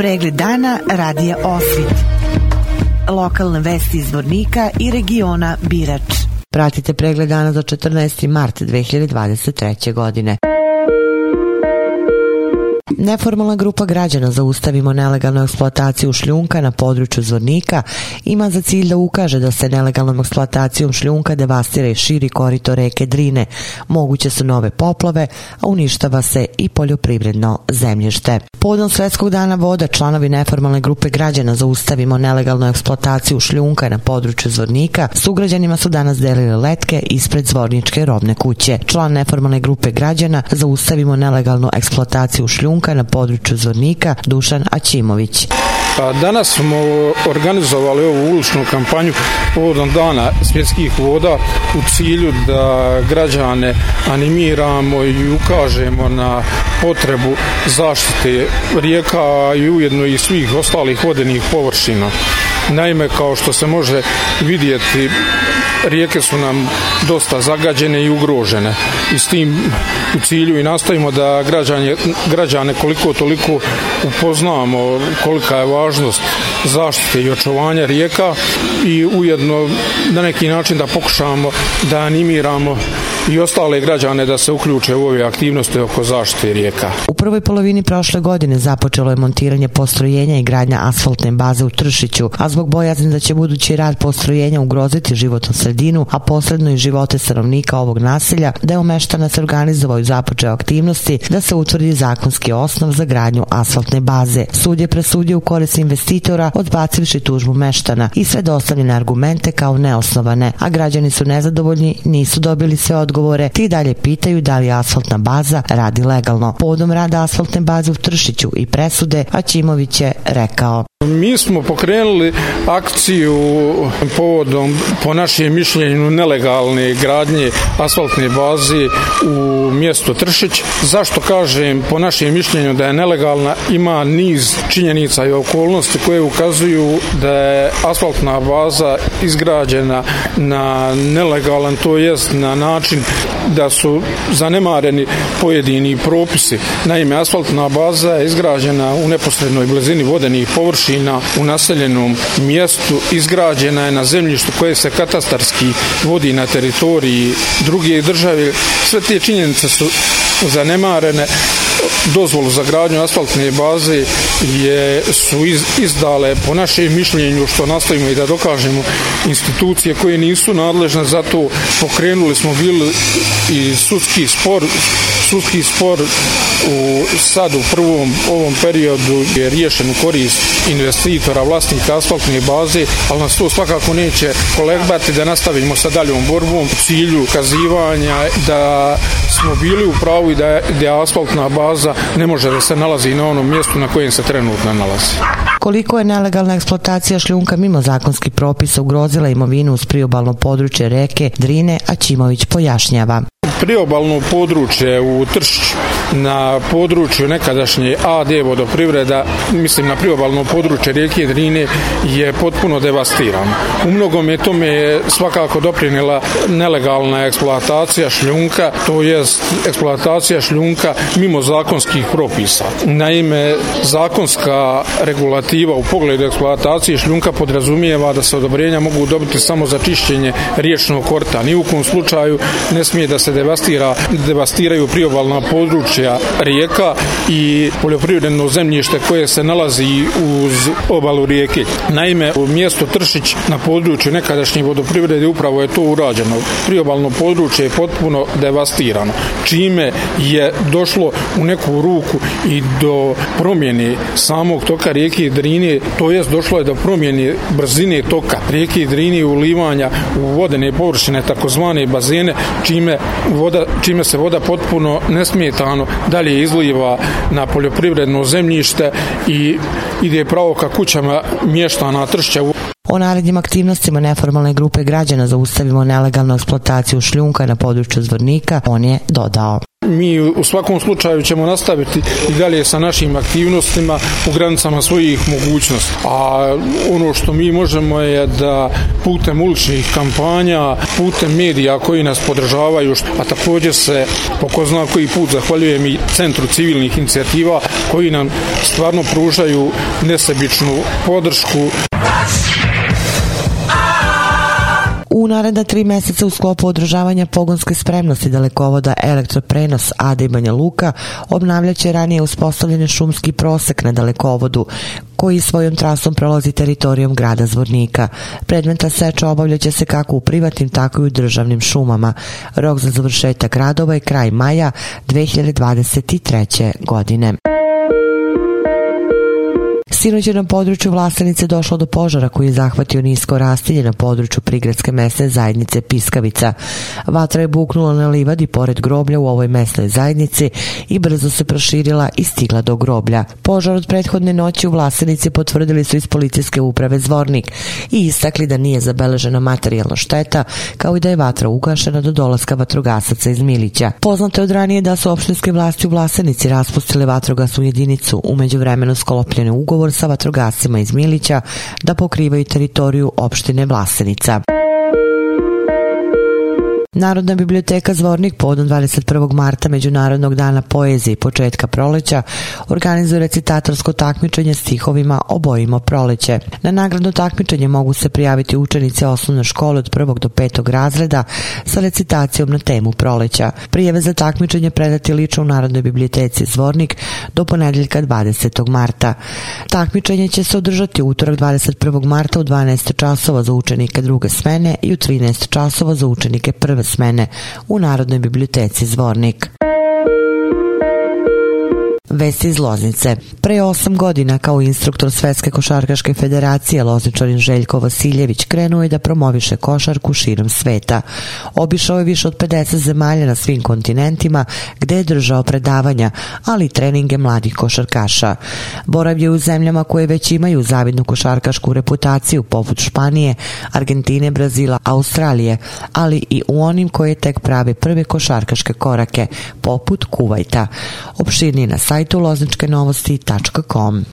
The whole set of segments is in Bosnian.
Pregled dana radija Osvit. Lokalne vesti iz Vornika i regiona Birač. Pratite pregled dana za 14. mart 2023. godine. Neformalna grupa građana Zaustavimo nelegalnu eksploataciju šljunka na području Zvornika ima za cilj da ukaže da se nelegalnom eksploatacijom šljunka devastira i širi korito reke Drine. Moguće su nove poplave, a uništava se i poljoprivredno zemljište. Podom Svetskog dana voda članovi neformalne grupe građana Zaustavimo nelegalnu eksploataciju šljunka na području Zvornika sugrađanima su danas delili letke ispred Zvorničke robne kuće. Član neformalne grupe građana Zaustavimo nelegalnu eksploataciju šljunka na području Zvornika Dušan Aćimović. Pa danas smo organizovali ovu uličnu kampanju povodom dana svjetskih voda u cilju da građane animiramo i ukažemo na potrebu zaštite rijeka i ujedno i svih ostalih vodenih površina. Naime, kao što se može vidjeti, rijeke su nam dosta zagađene i ugrožene. I s tim u cilju i nastavimo da građanje, građane koliko toliko upoznamo kolika je važnost zaštite i očuvanja rijeka i ujedno na neki način da pokušamo da animiramo i ostale građane da se uključe u ove aktivnosti oko zaštite rijeka. U prvoj polovini prošle godine započelo je montiranje postrojenja i gradnja asfaltne baze u Tršiću, a zbog bojazni da će budući rad postrojenja ugroziti životnu sredinu, a posredno i živote stanovnika ovog naselja, da je se organizovao i započeo aktivnosti da se utvrdi zakonski osnov za gradnju asfaltne baze. Sud je presudio u korist investitora odbacivši tužbu meštana i sve dostavljene argumente kao neosnovane, a građani su nezadovoljni, nisu dobili sve odgovore, ti dalje pitaju da li asfaltna baza radi legalno. Podom rada asfaltne baze u Tršiću i presude, a Ćimović je rekao. Mi smo pokrenuli akciju povodom, po našem mišljenju, nelegalne gradnje asfaltne baze u mjestu Tršić. Zašto kažem po našem mišljenju da je nelegalna? Ima niz činjenica i okolnosti koje ukazuju da je asfaltna baza izgrađena na nelegalan, to jest na način da su zanemareni pojedini propisi. Naime, asfaltna baza je izgrađena u neposrednoj blizini vodenih površina u naseljenom mjestu. Izgrađena je na zemljištu koje se katastarski vodi na teritoriji druge države. Sve te činjenice su zanemarene dozvolu za gradnju asfaltne baze je, su iz, izdale po našem mišljenju što nastavimo i da dokažemo institucije koje nisu nadležne za to. Pokrenuli smo bili i sudski spor sudski spor u sad u prvom ovom periodu je riješen u korist investitora vlasnika asfaltne baze ali nas to svakako neće kolegbati da nastavimo sa daljom borbom u cilju kazivanja da smo bili u pravu i da je, da je asfaltna baza ne može da se nalazi na onom mjestu na kojem se trenutno nalazi. Koliko je nelegalna eksploatacija šljunka mimo zakonskih propisa ugrozila imovinu uz priobalno područje reke Drine, a Čimović pojašnjava priobalno područje u Tršću na području nekadašnje AD vodoprivreda, mislim na priobalno područje rijeke Drine je potpuno devastirano. U mnogom je tome svakako doprinila nelegalna eksploatacija šljunka, to je eksploatacija šljunka mimo zakonskih propisa. Naime, zakonska regulativa u pogledu eksploatacije šljunka podrazumijeva da se odobrenja mogu dobiti samo za čišćenje riječnog korta. Ni u kom slučaju ne smije da se devastira, devastiraju priobalna područja rijeka i poljoprivredno zemljište koje se nalazi uz obalu rijeke. Naime, u mjesto Tršić na području nekadašnje vodoprivrede upravo je to urađeno. Priobalno područje je potpuno devastirano. Čime je došlo u neku ruku i do promjene samog toka rijeke Drine, to jest došlo je do promjene brzine toka rijeke Drine ulivanja u vodene površine, takozvane bazene, čime voda, čime se voda potpuno nesmetano dalje izliva na poljoprivredno zemljište i ide pravo ka kućama mještana Tršćevu. O narednim aktivnostima neformalne grupe građana zaustavimo nelegalnu eksploataciju šljunka na području Zvornika, on je dodao. Mi u svakom slučaju ćemo nastaviti i dalje sa našim aktivnostima u granicama svojih mogućnosti. A ono što mi možemo je da putem uličnih kampanja, putem medija koji nas podržavaju, a također se po ko zna koji put zahvaljujem i Centru civilnih inicijativa koji nam stvarno pružaju nesebičnu podršku. Naredna tri meseca u sklopu održavanja pogonske spremnosti dalekovoda elektroprenos AD Banja Luka obnavljaće ranije uspostavljeni šumski prosek na dalekovodu koji svojom trasom prolazi teritorijom grada Zvornika. Predmeta seča obavljaće se kako u privatnim, tako i u državnim šumama. Rok za završetak radova je kraj maja 2023. godine. Sinoć je na području Vlasenice došlo do požara koji je zahvatio nisko rastilje na području prigradske mesne zajednice Piskavica. Vatra je buknula na livadi pored groblja u ovoj mesnoj zajednici i brzo se proširila i stigla do groblja. Požar od prethodne noći u Vlasenici potvrdili su iz policijske uprave Zvornik i istakli da nije zabeležena materijalna šteta, kao i da je vatra ugašena do dolaska vatrogasaca iz Milića. Poznato je od ranije da su opštinske vlasti u Vlasenici raspustile vatrogasnu jedinicu, umeđu vremenu skolopljene ugovor sa vatrogascima iz Milića da pokrivaju teritoriju opštine Vlasenica. Narodna biblioteka Zvornik podom 21. marta Međunarodnog dana poezije i početka proleća organizuje recitatorsko takmičenje stihovima Obojimo proleće. Na nagradno takmičenje mogu se prijaviti učenice osnovne škole od prvog do petog razreda sa recitacijom na temu proleća. Prijeve za takmičenje predati lično u Narodnoj biblioteci Zvornik do ponedeljka 20. marta. Takmičenje će se održati utorak 21. marta u 12 časova za učenike druge smene i u 13 časova za učenike prve danes mene v Narodnoj biblioteci Zvornik. Vesti iz Loznice. Pre osam godina kao instruktor Svetske košarkaške federacije Lozničarin Željko Vasiljević krenuo je da promoviše košarku širom sveta. Obišao je više od 50 zemalja na svim kontinentima gde je držao predavanja, ali i treninge mladih košarkaša. Boravio u zemljama koje već imaju zavidnu košarkašku reputaciju poput Španije, Argentine, Brazila, Australije, ali i u onim koje tek prave prve košarkaške korake, poput Kuvajta. Opširni na sajtu sajtu lozničkenovosti.com.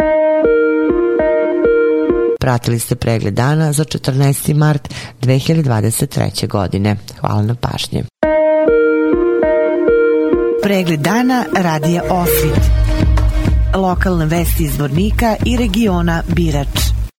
Pratili ste pregled dana za 14. mart 2023. godine. Hvala na pažnje. Pregled dana radija Osvit. Lokalne vesti iz Vornika i regiona Birač.